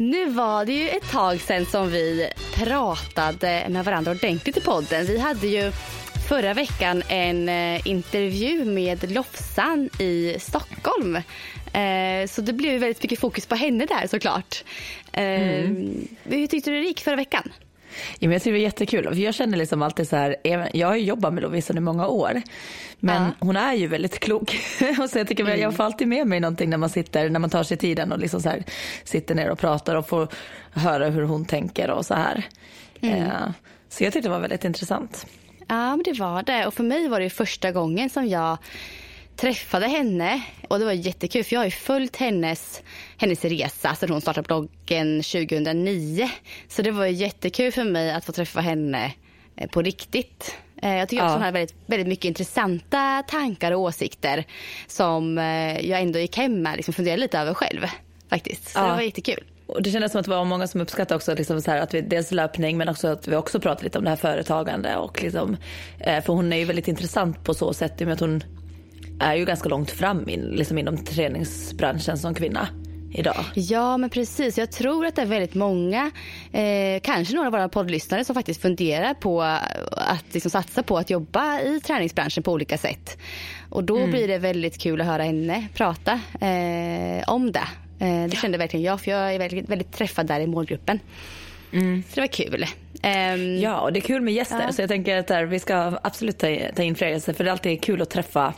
Nu var det ju ett tag sedan som vi pratade med varandra ordentligt i podden. Vi hade ju förra veckan en eh, intervju med Lofsan i Stockholm. Eh, så det blev väldigt mycket fokus på henne där såklart. Eh, Hur tyckte du det gick förra veckan? Ja, men jag tycker det var jättekul. För jag känner liksom alltid så här, jag har ju jobbat med Lovisa i många år. Men Ja. hon är ju väldigt klok. och så jag tycker jag får alltid med mig någonting när man sitter, när man tar sig tiden och liksom så här, sitter ner och pratar och får höra hur hon tänker och så här. Eh, så jag tyckte det var väldigt intressant. Ja, men det var det. Och för mig var det första gången som jag träffade henne. Och det var jättekul för jag har ju följt hennes, hennes resa sedan hon startade bloggen 2009. Så det var jättekul för mig att få träffa henne eh, på riktigt. Eh, Jag tycker också Ja. hon hade väldigt, väldigt mycket intressanta tankar och åsikter som eh, jag ändå gick hem med liksom funderade lite över själv. Faktiskt. Så Ja. det var jättekul. Och det kändes som att det var många som uppskattade också liksom så här att vi, dels löpning men också att vi också pratade lite om det här företagande och liksom, för hon är ju väldigt intressant på så sätt i och med att hon är ju ganska långt fram in, liksom inom träningsbranschen som kvinna idag. Ja, men precis. Jag tror att det är väldigt många, eh, kanske några av våra poddlyssnare som faktiskt funderar på att liksom satsa på att jobba i träningsbranschen på olika sätt. Och då blir det väldigt kul att höra henne prata eh, om det. Eh, det kände verkligen jag, för jag är väldigt, väldigt träffad där i målgruppen. Så det var kul. Ehm, Ja, och det är kul med gäster. Ja. Så jag tänker att där, vi ska absolut ta, ta in fler gäster. För det är alltid kul att träffa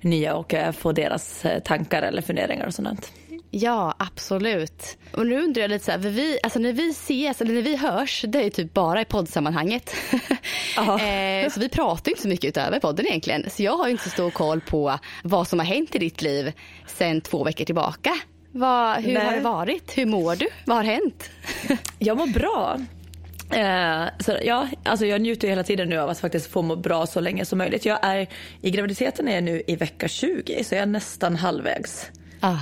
nya och eh, få deras eh, tankar eller funderingar och sånt. Ja, absolut. Och nu undrar jag lite så här, vi, alltså när vi ses eller när vi hörs, det är ju typ bara i poddsammanhanget. Eh, så vi pratar ju inte så mycket utöver podden egentligen. Så jag har ju inte så stor koll på vad som har hänt i ditt liv sedan två veckor tillbaka. Vad, hur Nej. har det varit? Hur mår du? Vad har hänt? Jag mår bra. Eh, så ja, alltså jag njuter ju hela tiden nu av att faktiskt få må bra så länge som möjligt. Jag är, I graviditeten är jag nu i vecka 20 så jag är nästan halvvägs ah.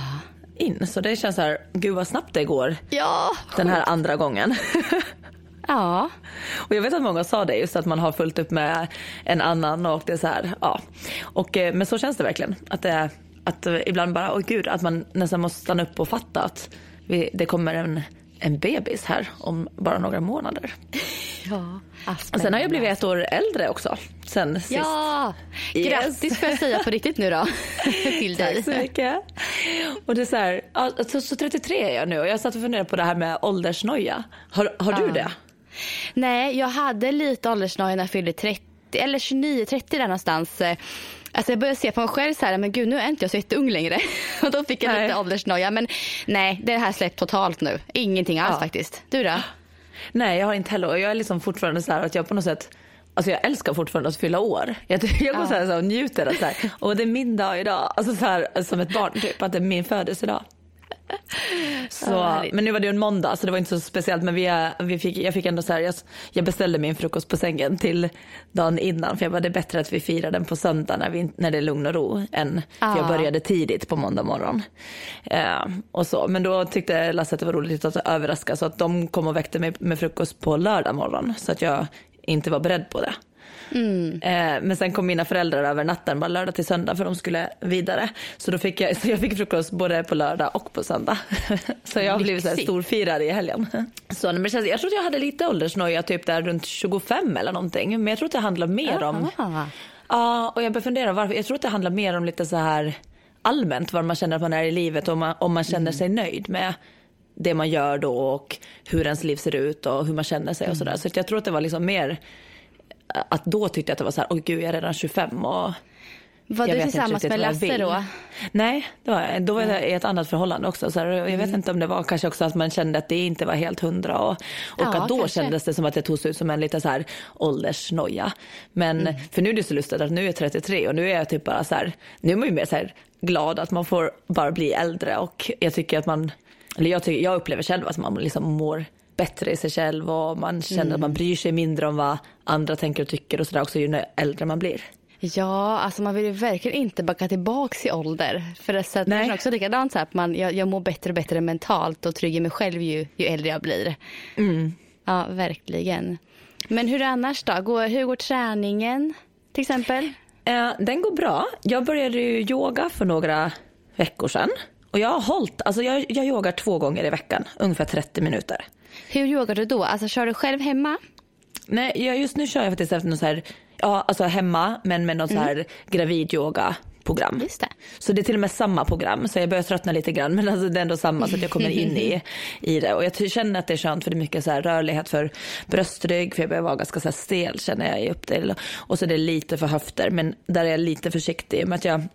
in. Så det känns så här, gud vad snabbt det går Ja, den här andra gången. ja. Och jag vet att många sa det just att man har fullt upp med en annan och det är så här, ja. Och, eh, men så känns det verkligen. Att, det, är- att eh, ibland bara, åh gud, att man nästan måste stanna upp och fatta att vi, det kommer en, en bebis här om bara några månader. ja. Och sen har jag blivit ett år äldre också sen sist. Ja, Yes. grattis får jag säga på riktigt nu då. Till dig. Tack så mycket. Och det är så här, ja, så, så 33 är jag nu och jag satt och funderade på det här med åldersnoja. Har, har du det? Nej, jag hade lite åldersnoja när jag fyllde 30, eller 29, 30 där någonstans. Alltså jag började se på mig själv så här, men gud nu är inte jag så jätteung längre. Och då fick jag Nej. lite åldersnoja. Men nej, det här släppt totalt nu. Ingenting alls Ja. faktiskt. Du då? Nej, jag har inte heller. Jag är liksom fortfarande så här att jag på något sätt Alltså jag älskar fortfarande att fylla år. Jag, jag går så här, så här och njuter av så här, och det är min dag idag. Alltså så här, som ett barn typ, att det är min födelsedag. Så, Ja, men nu var det ju en måndag så det var inte så speciellt men vi, vi fick, jag fick ändå så här, jag, jag beställde min frukost på sängen till dagen innan för jag bara det är bättre att vi firar den på söndag när, vi, när det är lugn och ro än för jag Ja. började tidigt på måndag morgon. Eh, och så. Men då tyckte Lasse att det var roligt att överraska så att de kom och väckte mig med frukost på lördag morgon så att jag inte var beredd på det. Eh, men sen kom mina föräldrar över natten, bara lördag till söndag för de skulle vidare. Så då fick jag, så jag fick frukost både på lördag och på söndag. så jag har blivit så här Lyxigt. storfirare i helgen. Så, men känns, jag tror att jag hade lite åldersnoja, typ där runt 25 eller någonting. Men jag tror att det handlar mer om... Ah. Ja, och jag börjar fundera varför. Jag tror att det handlar mer om lite så här allmänt var man känner att man är i livet och om man, om man känner sig nöjd med det man gör då och hur ens liv ser ut och hur man känner sig och sådär. Så jag tror att det var liksom mer att då tyckte jag att det var så här, åh gud jag är redan 25 och Var jag du tillsammans med jag Lasse då? Nej, det var, då var jag i ett annat förhållande också. Så jag vet inte om det var kanske också att man kände att det inte var helt hundra och, och Ja, att då kanske. kändes det som att det togs ut som en lite så här åldersnoja. Men för nu är det så lustigt att nu är jag 33 och nu är jag typ bara så här, nu är man ju mer så här glad att man får bara bli äldre och jag tycker att man, eller jag, tycker, jag upplever själv att man liksom mår bättre i sig själv och man känner att man bryr sig mindre om vad andra tänker och tycker och sådär också ju när äldre man blir. Ja, alltså man vill ju verkligen inte backa tillbaks i ålder. För det, så att det Nej. är också likadant så att man, jag, jag mår bättre och bättre mentalt och trygg i mig själv ju, ju äldre jag blir. Ja, verkligen. Men hur annars då? Går, hur går träningen till exempel? Eh, den går bra. Jag började ju yoga för några veckor sedan. Och jag har hållit, alltså jag, jag yogar två gånger i veckan, ungefär 30 minuter. Hur yogar du då? Alltså kör du själv hemma? Nej, jag, just nu kör jag faktiskt efter något så här, ja alltså hemma men med något så här gravid yoga program. Just det. Så det är till och med samma program så jag börjar tröttna lite grann men alltså det är ändå samma så att jag kommer in i, i det och jag känner att det är skönt för det är mycket så här rörlighet för bröstrygg för jag börjar vara ganska så här stel känner jag i upp det och så är det lite för höfter men där är jag lite försiktig med att jag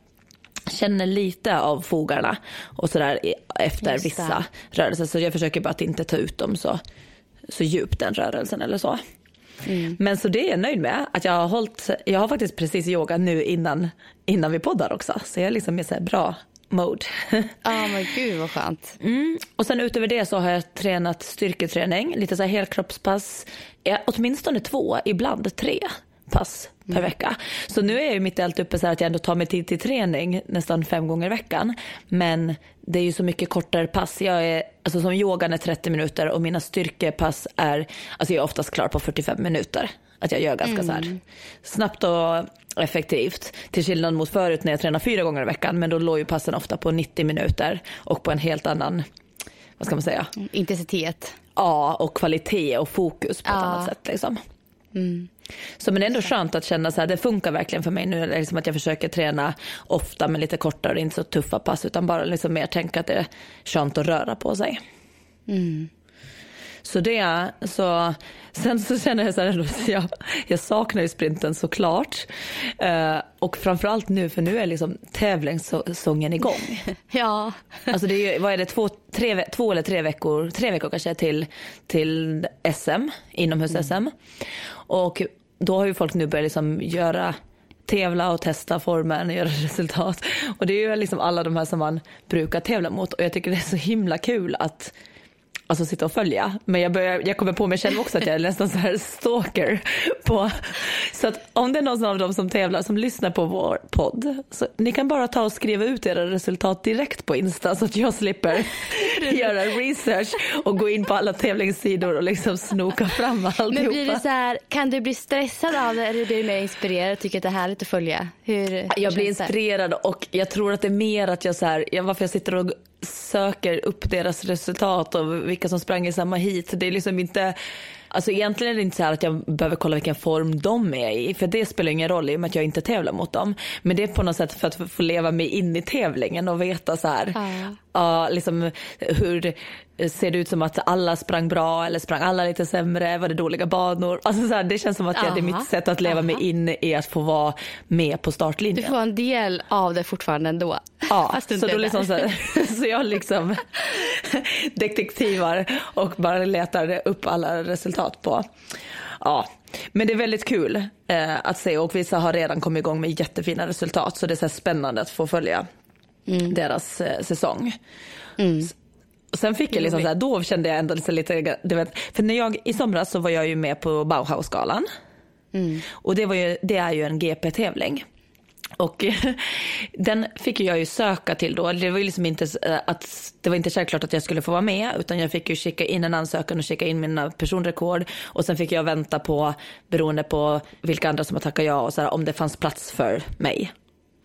känner lite av fogarna och sådär efter vissa rörelser så jag försöker bara att inte ta ut dem så, så djupt den rörelsen eller så. Men så det är jag nöjd med. Att jag har hållit, jag har faktiskt precis yoga nu innan, innan vi poddar också. Så jag är liksom i så bra mode. Ja, men gud vad skönt. Mm. Och sen utöver det så har jag tränat styrketräning, lite så här helkroppspass. Ja, åtminstone två, ibland tre pass per vecka. Så nu är jag ju mitt i allt uppe så här att jag ändå tar mig tid till träning nästan fem gånger i veckan. Men det är ju så mycket kortare pass. Jag är, alltså som yogan är 30 minuter och mina styrkepass är, alltså jag är oftast klar på 45 minuter. Att jag gör ganska så här snabbt och effektivt. Till skillnad mot förut när jag tränar fyra gånger i veckan. Men då låg ju passen ofta på 90 minuter och på en helt annan, vad ska man säga? Intensitet. Ja, och kvalitet och fokus på ett Ja. annat sätt. Liksom. Mm. Så men det är ändå skönt att känna så här, det funkar verkligen för mig nu. Liksom att jag försöker träna ofta med lite kortare, inte så tuffa pass. Utan bara liksom mer tänka att det är skönt att röra på sig. Mm. Så det, så sen så känner jag så här, jag, jag saknar ju sprinten såklart. Eh, och framförallt nu, för nu är liksom tävlingssäsongen igång. Ja. Alltså det är ju, vad är det, två, tre, två eller tre veckor, tre veckor kanske till, till SM, inomhus-SM. Och då har ju folk nu börjat liksom göra tävla och testa formen och göra resultat. Och det är ju liksom alla de här som man brukar tävla mot och jag tycker det är så himla kul att alltså sitta och följa. Men jag, börjar, jag kommer på mig själv också att jag är nästan så här stalker. På, så att om det är någon av dem som tävlar som lyssnar på vår podd, så ni kan bara ta och skriva ut era resultat direkt på Insta så att jag slipper göra research och gå in på alla tävlingssidor och liksom snoka fram alltihopa. Men blir det så här, kan du bli stressad av det eller blir du mer inspirerad och tycker att det är härligt att följa? Hur Jag blir inspirerad och jag tror att det är mer att jag så här, varför jag sitter och söker upp deras resultat och vilka som sprang i samma hit. Det är liksom inte, alltså egentligen är det inte så här att jag behöver kolla vilken form de är i, för det spelar ingen roll i och med att jag inte tävlar mot dem. Men det är på något sätt för att få leva mig in i tävlingen och veta så här, Ja. ja, liksom hur ser det ut som att alla sprang bra eller sprang alla lite sämre, var det dåliga banor? Alltså så här, det känns som att jag, det är Aha. mitt sätt att leva mig Aha. in i att få vara med på Du startlinjen. får vara en del av det fortfarande ändå. Ja, du så, då liksom så, här, så jag liksom detektivar och bara letar upp alla resultat på. Ja, men det är väldigt kul eh, att se och vissa har redan kommit igång med jättefina resultat så det är så spännande att få följa deras eh, säsong. S- Och sen fick jag liksom så här, då kände jag ändå lite, du vet, för när jag, i somras så var jag ju med på Bauhausgalan. Och det, var ju, det är ju en GP-tävling. Och den fick jag ju söka till då. Det var ju liksom inte, eh, att, det var inte självklart att jag skulle få vara med utan jag fick ju skicka in en ansökan och skicka in mina personrekord. Och sen fick jag vänta på, beroende på vilka andra som har tackat ja, och så här, om det fanns plats för mig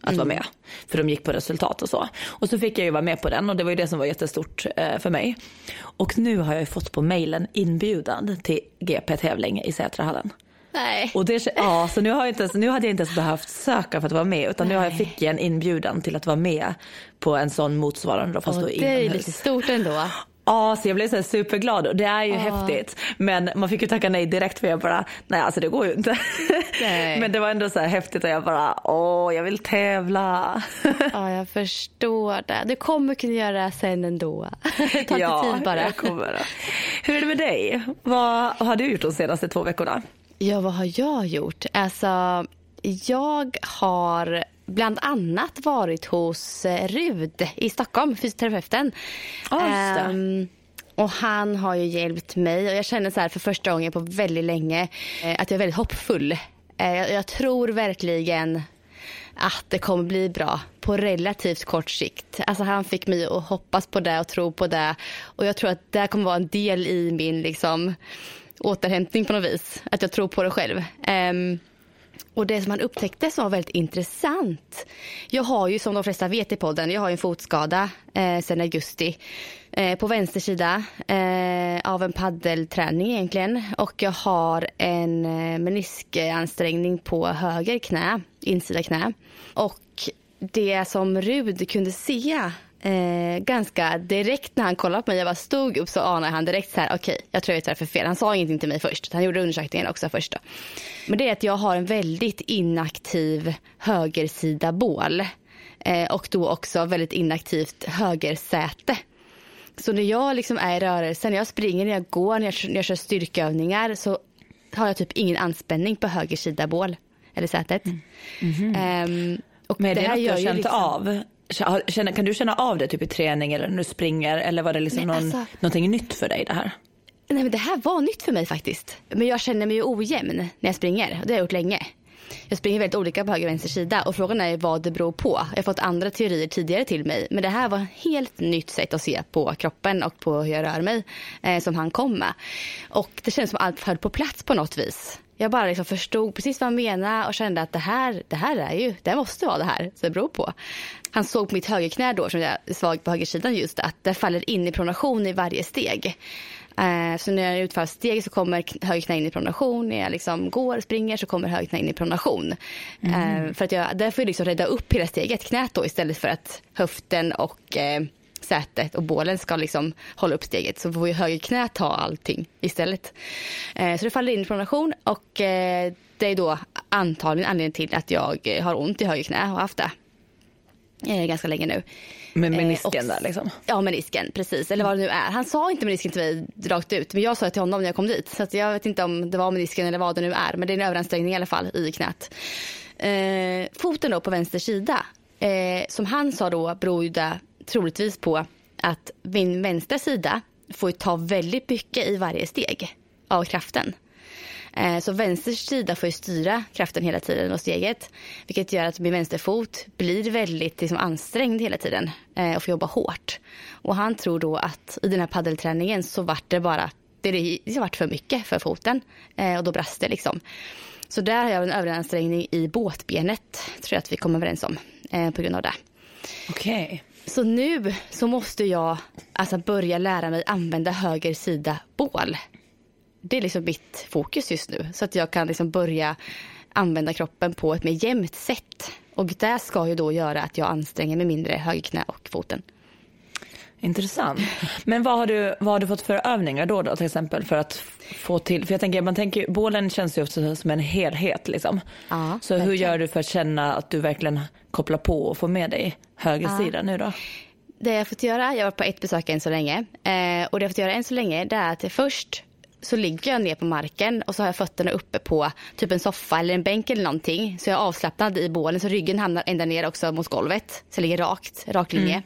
att vara med. För de gick på resultat och så. Och så fick jag ju vara med på den och det var ju det som var jättestort eh, för mig. Och nu har jag ju fått på mejlen inbjudan till GP-tävling i Sätrahallen. Nej. Och det, ja, så nu, har jag inte, ens- nu hade jag inte ens behövt söka för att vara med utan nu har jag fick jag en inbjudan till att vara med på en sån motsvarande fast Och då det är ju inomhus. lite stort ändå. Ja, så jag blev så superglad och det är ju häftigt. Men man fick ju tacka nej direkt för jag bara, nej alltså det går ju inte. Men det var ändå så här häftigt och jag bara, åh jag vill tävla. Ja, jag förstår det. Du kommer kunna göra det sen ändå. Ta lite tid bara. jag kommer. Hur är det med dig? Vad har du gjort de senaste två veckorna? Ja, vad har jag gjort? Alltså, jag har bland annat varit hos eh, Rud i Stockholm, fysioterapeuten. Det. Ehm, och han har ju hjälpt mig och jag känner så här för första gången på väldigt länge eh, att jag är väldigt hoppfull. Eh, jag, jag tror verkligen att det kommer bli bra på relativt kort sikt. Alltså han fick mig att hoppas på det och tro på det. Och jag tror att det kommer vara en del i min liksom, återhämtning på något vis. Att jag tror på det själv. Ehm, och det som han upptäckte som var väldigt intressant. Jag har ju som de flesta vet i podden, jag har ju en fotskada eh, sedan augusti. Eh, på vänster sida eh, av en paddelträning egentligen. Och jag har en eh, meniskansträngning på höger knä, insida knä. Och det som Rud kunde se eh, ganska direkt när han kollade på mig, jag bara stod upp så anade han direkt så här, okej, jag tror jag är för fel. Han sa ingenting till mig först, han gjorde undersökningen också först. Då. Men det är att jag har en väldigt inaktiv högersida bål eh, och då också väldigt inaktivt högersäte. Så när jag liksom är i rörelse, när jag springer, när jag går, när jag, när jag kör styrkeövningar så har jag typ ingen anspänning på höger sida bål eller sätet. Ehm, och Men det, här något du har känt liksom- av? Känner, kan du känna av det typ i träning eller när du springer eller var det liksom Nej, någon, alltså- någonting nytt för dig det här? Nej, men det här var nytt för mig faktiskt. Men jag känner mig ju ojämn när jag springer. och Det har jag gjort länge. Jag springer väldigt olika på höger och vänster sida och frågan är vad det beror på. Jag har fått andra teorier tidigare till mig. Men det här var ett helt nytt sätt att se på kroppen och på hur jag rör mig eh, som han kom med. Och det kändes som allt föll på plats på något vis. Jag bara liksom förstod precis vad han menade och kände att det här, det här är ju, det måste vara det här som det beror på. Han såg på mitt högerknä då, som jag är svag på högersidan just, att det faller in i pronation i varje steg. Eh, Så när jag utför steg så kommer k- höger knä in i pronation. När jag liksom går och springer så kommer höger knä in i pronation. Eh, För att jag, där får jag liksom rädda upp hela steget, knät då istället för att höften och eh, sätet och bålen ska liksom hålla upp steget. Så får ju höger knä ta allting istället. Eh, Så det faller in i pronation och eh, det är då antagligen anledningen till att jag har ont i höger knä och haft det eh, ganska länge nu. Med Eh, menisken och- där liksom? Ja, menisken, precis. Eller vad det nu är. Han sa inte menisken till mig rakt ut, men jag sa det till honom när jag kom dit. Så jag vet inte om det var menisken eller vad det nu är, men det är en överansträngning i alla fall i knät. Eh, foten då på vänster sida, eh, som han sa då, beror ju det troligtvis på att min vänstra sida får ju ta väldigt mycket i varje steg av kraften. Eh, Så vänster sida får styra kraften hela tiden och steget. Vilket gör att min vänsterfot blir väldigt liksom, ansträngd hela tiden eh, och får jobba hårt. Och han tror då att i den här paddelträningen så vart det bara, det, det vart för mycket för foten eh, och då brast det liksom. Så där har jag en överansträngning i båtbenet, tror jag att vi kommer överens om, på grund av det. Okej. Så nu så måste jag alltså börja lära mig använda höger sida bål. Det är liksom mitt fokus just nu. Så att jag kan liksom börja använda kroppen på ett mer jämnt sätt. Och det ska ju då göra att jag anstränger mig mindre högerknä och foten. Intressant. Men vad har, du, vad har du fått för övningar då, då till exempel för att få till, för jag tänker, man tänker, bålen känns ju ofta som en helhet liksom. Ja, Så hur gör du för att känna att du verkligen kopplar på och får med dig höger sida nu då? Det jag har fått göra, jag har varit på ett besök än så länge. Eh, och det jag har fått göra än så länge det är att först så ligger jag ner på marken och så har jag fötterna uppe på typ en soffa eller en bänk eller någonting. Så jag är avslappnad i bålen så ryggen hamnar ända ner också mot golvet. Så jag ligger rakt, rak linje.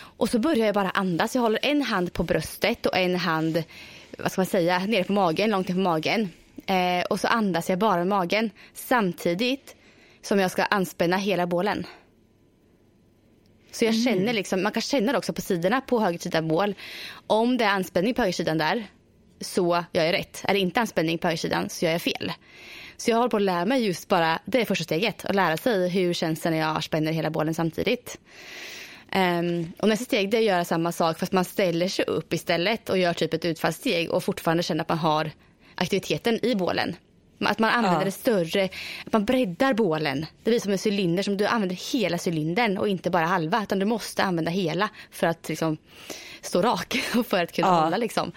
Och så börjar jag bara andas. Jag håller en hand på bröstet och en hand, vad ska man säga, nere på magen, långt ner på magen. Eh, och så andas jag bara med magen samtidigt som jag ska anspänna hela bålen. Så jag känner liksom, man kan känna det också på sidorna på höger sida bål. Om det är anspänning på högersidan där så gör jag rätt. Är det inte anspänning på högersidan så gör jag fel. Så jag håller på att lära mig just bara, det är första steget, att lära sig hur känns det när jag spänner hela bålen samtidigt. Um, och nästa steg det är att göra samma sak fast man ställer sig upp istället och gör typ ett utfallssteg och fortfarande känner att man har aktiviteten i bålen. Att man använder Ja. det större, att man breddar bålen. Det blir som en cylinder som du använder hela cylindern och inte bara halva. Utan du måste använda hela för att liksom stå rak och för att kunna Ja. hålla. Liksom.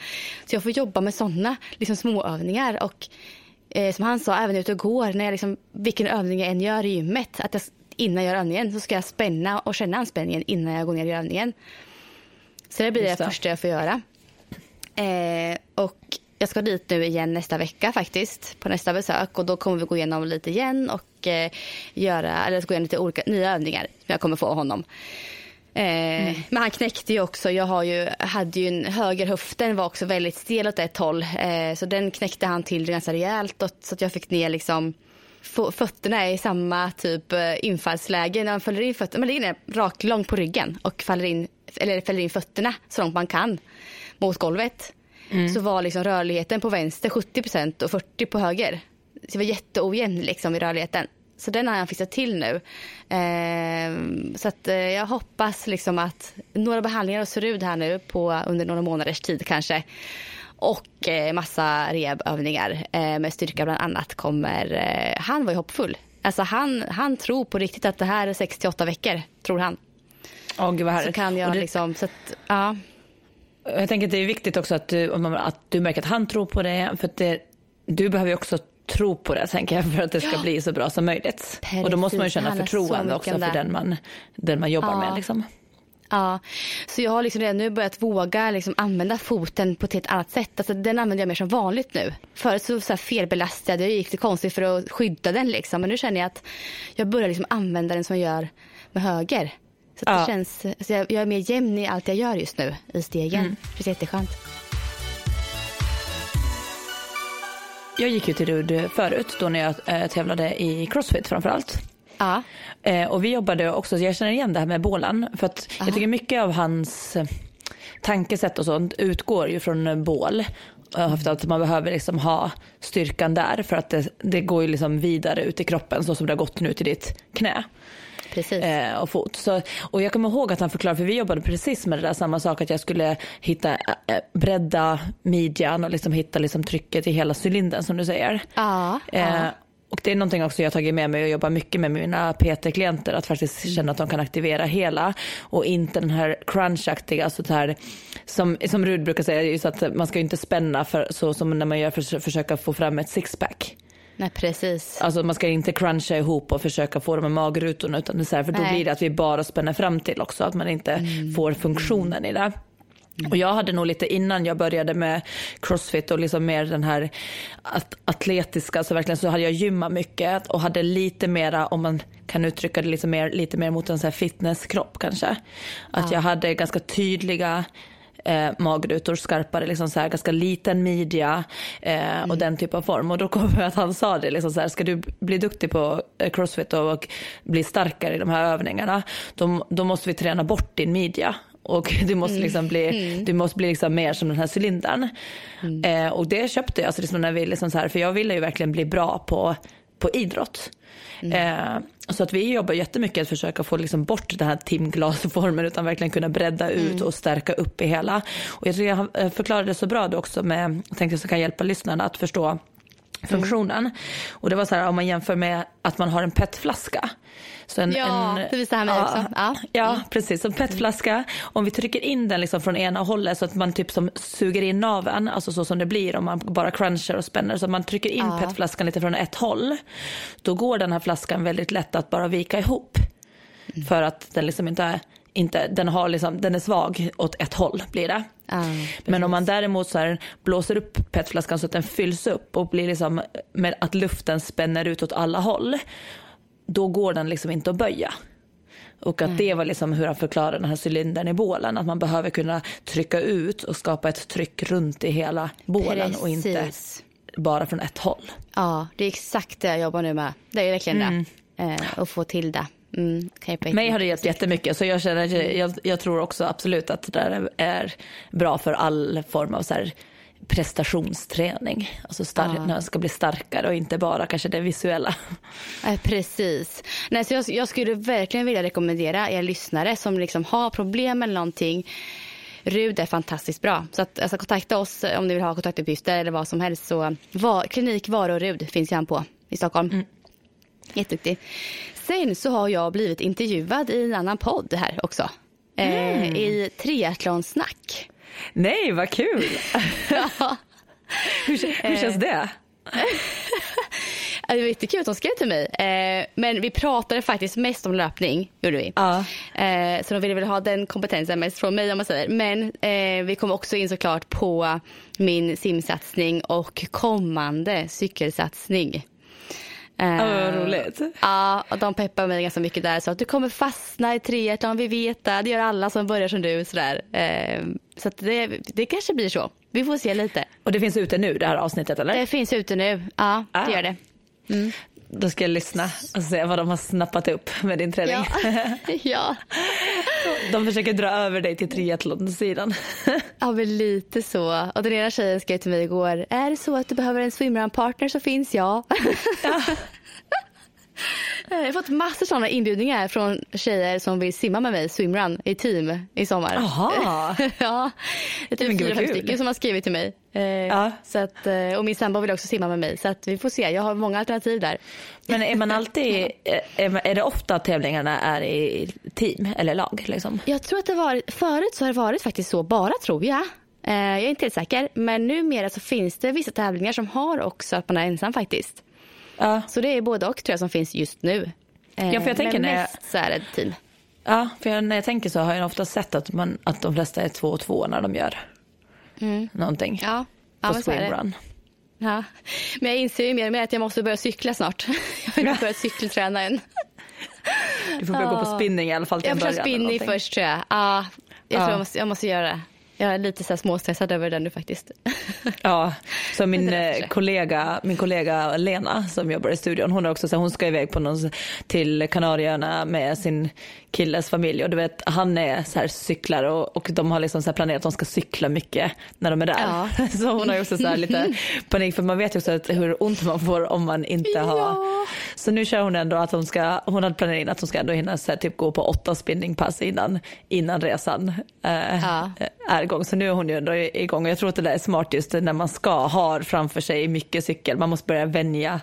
Så jag får jobba med sådana liksom, småövningar. Och eh, som han sa, även ute och går, när jag liksom, vilken övning jag än gör i gymmet. Att jag, innan jag gör övningen så ska jag spänna och känna anspänningen innan jag går ner i övningen. Så det blir Just det det. första jag får göra. Eh, och jag ska dit nu igen nästa vecka faktiskt på nästa besök. Och då kommer vi gå igenom lite igen och eh, göra, eller gå igenom lite olika nya övningar som jag kommer få av honom. Eh, Men han knäckte ju också, jag har ju, hade ju en höger höften var också väldigt stel åt ett håll. Eh, så den knäckte han till ganska rejält och, så att jag fick ner liksom fötterna i samma typ eh, infallsläge. När man fäller in fötterna, man ligger ner rakt långt på ryggen och faller in, eller fäller in fötterna så långt man kan mot golvet. Så var liksom rörligheten på vänster 70% och 40 på höger. Så det var jätteojämn liksom i rörligheten. Så den har han fixat till nu. Ehm, så att, eh, jag hoppas liksom att några behandlingar och Serud här nu på under några månaders tid kanske. Och eh, massa rehabövningar eh, med styrka bland annat kommer. Eh, han var ju hoppfull. Alltså han, han tror på riktigt att det här är 68 veckor, tror han. Åh, gud vad Så härligt. kan Och jag det, liksom, så att, ja. Jag tänker att det är viktigt också att du, att du märker att han tror på det. För att det, du behöver också tro på det tänker jag för att det ska bli så bra som möjligt. Och då måste man ju Precis, känna förtroende också för den man, den man jobbar Ja. med. Liksom. Ja, så jag har liksom redan nu börjat våga liksom använda foten på ett helt annat sätt. Alltså, den använder jag mer som vanligt nu. Förut så, så här felbelastade jag gick det konstigt för att skydda den. Liksom. Men nu känner jag att jag börjar liksom använda den som jag gör med höger. Så Ja. det känns, alltså jag, jag är mer jämn i allt jag gör just nu i stegen. Mm. Det känns jätteskönt. Jag gick ju till Rud förut då när jag eh, tävlade i crossfit framförallt. Ja, Eh, och vi jobbade också, jag känner igen det här med bålen. För att jag tycker mycket av hans eh, tankesätt och sånt utgår ju från bål. Att man behöver liksom ha styrkan där för att det, det går ju liksom vidare ut i kroppen så som det har gått nu till ditt knä precis. eh, och fot. Så, och jag kommer ihåg att han förklarade, för vi jobbade precis med det där samma sak, att jag skulle hitta, eh, bredda midjan och liksom hitta liksom trycket i hela cylindern som du säger. Ja, Eh, ja. och det är någonting också jag har tagit med mig och jobbar mycket med mina PT-klienter, att faktiskt känna att de kan aktivera hela och inte den här crunchaktiga, alltså det här som, som Rud brukar säga, just att man ska ju inte spänna för, så som när man gör för försöka få fram ett sixpack. Nej, precis. Alltså man ska inte cruncha ihop och försöka få de här magrutorna utan det är så här, för då Nej. blir det att vi bara spänner fram till också, att man inte får funktionen i det. Och jag hade nog lite innan jag började med crossfit och liksom mer den här at- atletiska, så verkligen så hade jag gymmat mycket och hade lite mera, om man kan uttrycka det lite mer, lite mer mot en så här fitnesskropp kanske. Att jag hade ganska tydliga eh, magrutor, skarpare, liksom så här, ganska liten midja eh, och den typ av form. Och då kommer jag att han sa det, liksom så här, ska du bli duktig på eh, crossfit och, och bli starkare i de här övningarna, då, då måste vi träna bort din midja. Och du måste liksom bli, du måste bli liksom mer som den här cylindern. Eh, och det köpte jag, alltså liksom när vi liksom så här, för jag ville ju verkligen bli bra på, på idrott. Eh, så att vi jobbar jättemycket att försöka få liksom bort den här timglasformen utan verkligen kunna bredda ut och stärka upp i hela. Och jag tycker jag förklarade det så bra då också med, jag tänkte jag kan hjälpa lyssnarna att förstå funktionen. Och det var så här om man jämför med att man har en petflaska. Så en, Ja, en, det visste han mig också. Ja. Ja, precis. En petflaska, om vi trycker in den liksom från ena hållet så att man typ som suger in naveln, alltså så som det blir om man bara crunchar och spänner. Så att man trycker in petflaskan lite från ett håll, då går den här flaskan väldigt lätt att bara vika ihop. För att den liksom inte inte, den, har liksom, den är svag åt ett håll blir det. Ja, Men om man däremot så här blåser upp petflaskan så att den fylls upp och blir liksom med att luften spänner ut åt alla håll, då går den liksom inte att böja. Och att det var liksom hur han förklarade den här cylindern i bålen, att man behöver kunna trycka ut och skapa ett tryck runt i hela bålen och inte Precis. bara från ett håll. Ja, det är exakt det jag jobbar nu med. Det är verkligen det. Eh, att få till det. Mm, Mig har det gett jättemycket så jag, känner, jag, jag tror också absolut att det där är bra för all form av så här prestationsträning. Alltså star- när man ska bli starkare och inte bara kanske det visuella. Eh, precis. Nej, så jag, jag skulle verkligen vilja rekommendera er lyssnare som liksom har problem med någonting. RUD är fantastiskt bra. Så att, alltså, kontakta oss om ni vill ha kontaktuppgifter eller vad som helst. Så, var, klinik Vara och RUD finns ju han på i Stockholm. Mm. Jätteduktig. Sen så har jag blivit intervjuad i en annan podd här också. Eh, mm. I triathlonsnack. Nej, vad kul! ja. hur, hur känns det? det var jättekul att de skrev till mig. Eh, men vi pratade faktiskt mest om löpning. Gjorde vi. Ja. Eh, så de ville väl ha den kompetensen mest från mig om man säger. Men eh, vi kom också in såklart på min simsatsning och kommande cykelsatsning. Ja, vad roligt. Ja, och de peppar mig ganska mycket där. Så att du kommer fastna i triathlon, vi vet det. Det gör alla som börjar som du. Sådär. Så att det, det kanske blir så. Vi får se lite. Och det finns ute nu det här avsnittet eller? Det finns ute nu, ja det ah. gör det. Mm. Då ska jag lyssna och se vad de har snappat upp med din träning. Ja. ja. De försöker dra över dig till triathlon-sidan. ja, men lite så. Och den ena tjejen skrev till mig igår, är det så att du behöver en swimrun-partner så finns jag. ja. Jag har fått massor sådana inbjudningar från tjejer som vill simma med mig swimrun i team i sommar. Jaha. ja, det är typ fyra, fem stycken som har skrivit till mig. Eh, ja. så att, eh, och min sambo vill också simma med mig så att vi får se. Jag har många alternativ där. Men är man alltid, är, det ofta tävlingarna är i team eller lag? Liksom? Jag tror att det var, förut så har det varit faktiskt så bara tror jag. Eh, jag är inte helt säker men numera så finns det vissa tävlingar som har också att man är ensam faktiskt. Ja. Så det är både och tror jag som finns just nu. Ja, för jag tänker Men mest jag... så är det team. Ja, för jag, när jag tänker så har jag ofta sett att, man, att de flesta är två och två när de gör mm. någonting. Ja, ja på swimrun. Ja, men jag inser ju mer och mer att jag måste börja cykla snart. Jag har inte börjat cykelträna än. Du får börja ja. gå på spinning i alla fall till. Jag får spinning först tror jag. Ja, jag ja. tror jag måste, jag måste göra det. Jag är lite så småstressad över den nu faktiskt. Ja, så min eh, kollega, min kollega Lena som jobbar i studion, hon är också så hon ska iväg på någon, till Kanarieöarna med sin killes familj och du vet han är så här cyklar och, och de har liksom så planerat att de ska cykla mycket när de är där. Ja. Så hon har också så lite panik för man vet ju också att hur ont man får om man inte har. Ja. Så nu kör hon ändå att hon ska, hon hade planerat in att hon ska ändå hinna så här, typ gå på åtta spinningpass innan, innan resan eh, ja. är igång. Så nu är hon ju ändå igång jag tror att det där är smart just när man ska ha framför sig mycket cykel. Man måste börja vänja,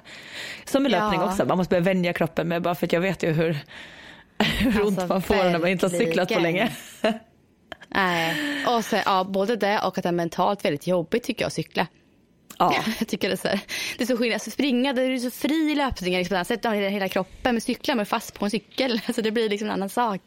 som med löpning också, man måste börja vänja kroppen med bara för att jag vet ju hur hur alltså, ont man får när man inte har cyklat på länge. Nej, och så, ja, både det och att det är mentalt väldigt jobbigt tycker jag att cykla. Ja. Jag tycker det är så, här, det är så skillnad. Alltså, springa, det är så fri löpning liksom, sätter hela, hela kroppen. Men cykla med fast på en cykel. Alltså, det blir liksom en annan sak.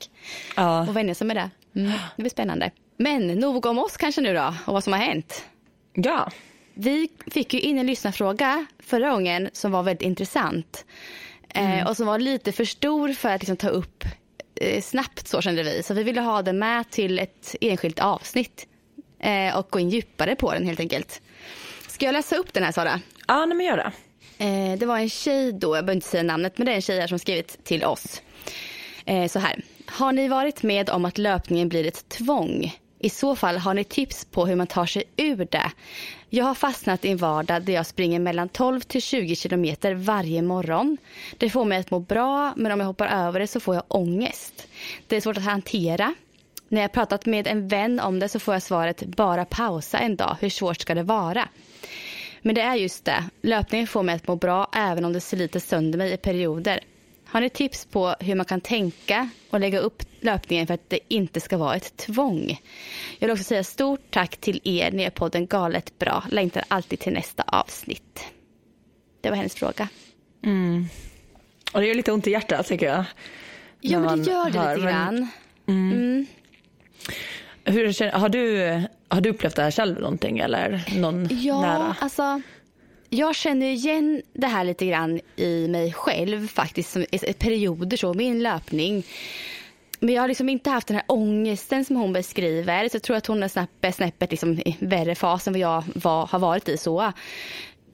Ja. Och vänja sig med det. Mm, det blir spännande. Men nog om oss kanske nu då och vad som har hänt. Ja. Vi fick ju in en lyssnarfråga förra gången som var väldigt intressant. Eh, mm. och som var lite för stor för att liksom ta upp eh, snabbt så kände vi. Så vi ville ha den med till ett enskilt avsnitt eh, och gå in djupare på den helt enkelt. Ska jag läsa upp den här Sara? Ja, nej, men gör det. det var en tjej då, jag behöver inte säga namnet, men det är en tjej här som skrivit till oss. så här. Har ni varit med om att löpningen blir ett tvång? I så fall har ni tips på hur man tar sig ur det. Jag har fastnat i en vardag där jag springer mellan 12 till 20 kilometer varje morgon. Det får mig att må bra, men om jag hoppar över det så får jag ångest. Det är svårt att hantera. När jag pratat med en vän om det så får jag svaret bara pausa en dag. Hur svårt ska det vara? Men det är just det. Löpningen får mig att må bra även om det sliter sönder mig i perioder. Har ni tips på hur man kan tänka och lägga upp löpningen för att det inte ska vara ett tvång? Jag vill också säga stort tack till er. Ni är podden galet bra. Längtar alltid till nästa avsnitt. Det var hennes fråga. Mm. Och det gör lite ont i hjärtat tycker jag. Jo, men det gör det hör, lite grann. Men... Mm. Mm. Hur, har, du, har du upplevt det här själv någonting eller någon ja, nära? Alltså, jag känner igen det här lite grann i mig själv faktiskt, som perioder så, min löpning. Men jag har liksom inte haft den här ångesten som hon beskriver. Så jag tror att hon är snäppet, snäppet liksom i värre fas än vad jag var, har varit i så.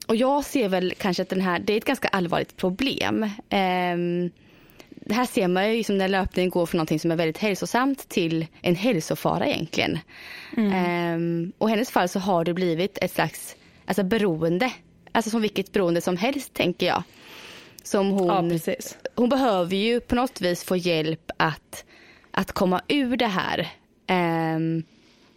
Och jag ser väl kanske att den här, det är ett ganska allvarligt problem. Um, det här ser man ju liksom när löpningen går från någonting som är väldigt hälsosamt till en hälsofara egentligen. Mm. Um, och i hennes fall så har det blivit ett slags alltså beroende Alltså som vilket beroende som helst tänker jag. Som hon, ja, hon behöver ju på något vis få hjälp att, att komma ur det här. Um,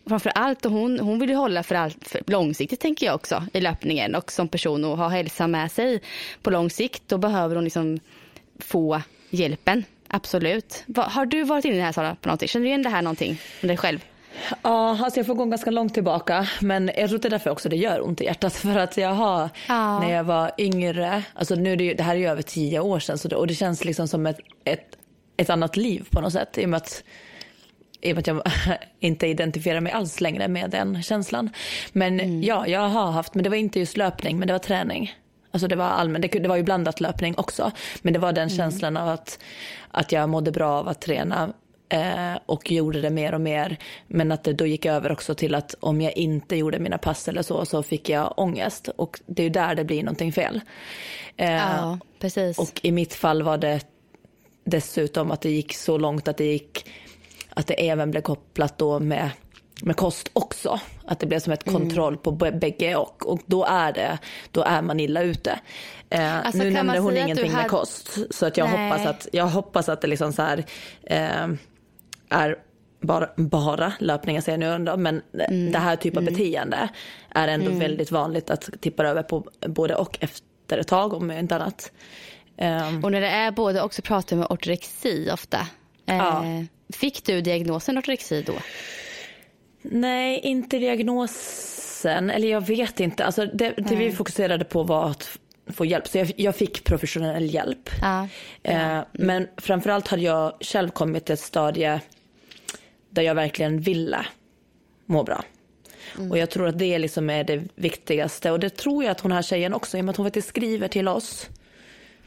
framför allt, och hon, hon vill ju hålla för allt för långsiktigt tänker jag också i löpningen och som person och ha hälsa med sig på lång sikt. Då behöver hon liksom få hjälpen. Absolut. Har du varit inne i det här Sara på någonting? Känner du igen det här någonting med dig själv? Ja, alltså jag får gå ganska långt tillbaka. Men jag tror att det är därför också det gör ont i hjärtat. För att jag har, ja. när jag var yngre, alltså nu är det, det här är ju över tio år sedan. Så det, och det känns liksom som ett, ett, ett annat liv på något sätt. I och med att i och med att jag inte identifierar mig alls längre med den känslan. Men mm. ja, jag har haft, men det var inte just löpning, men det var träning. Alltså det var allmän, det, det var ju blandat löpning också. Men det var den mm. känslan av att, att jag mådde bra av att träna eh, och gjorde det mer och mer. Men att det då gick över också till att om jag inte gjorde mina pass eller så, så fick jag ångest. Och det är ju där det blir någonting fel. Eh, ja, precis. Och i mitt fall var det dessutom att det gick så långt att det gick att det även blev kopplat då med, med kost också. Att det blev som ett mm. kontroll på bägge och. Och då är, det, då är man illa ute. Eh, alltså, nu nämnde hon ingenting hade... med kost. Så att jag, hoppas att, jag hoppas att det liksom så här, eh, är bara, bara löpningar säger jag nu men mm. det här typen av mm. beteende är ändå mm. väldigt vanligt att tippa över på både och efter ett tag om inte annat. Um, och när det är både och så pratar vi med ortorexi ofta. Ja. Eh, Fick du diagnosen ortorexi då? Nej, inte diagnosen. Eller jag vet inte. Alltså det, det vi fokuserade på var att få hjälp. Så jag, jag fick professionell hjälp. Ja. Eh, mm. Men framförallt hade jag själv kommit till ett stadie där jag verkligen ville må bra. Mm. Och jag tror att det liksom är det viktigaste. Och det tror jag att hon här tjejen också, i och med att hon faktiskt skriver till oss.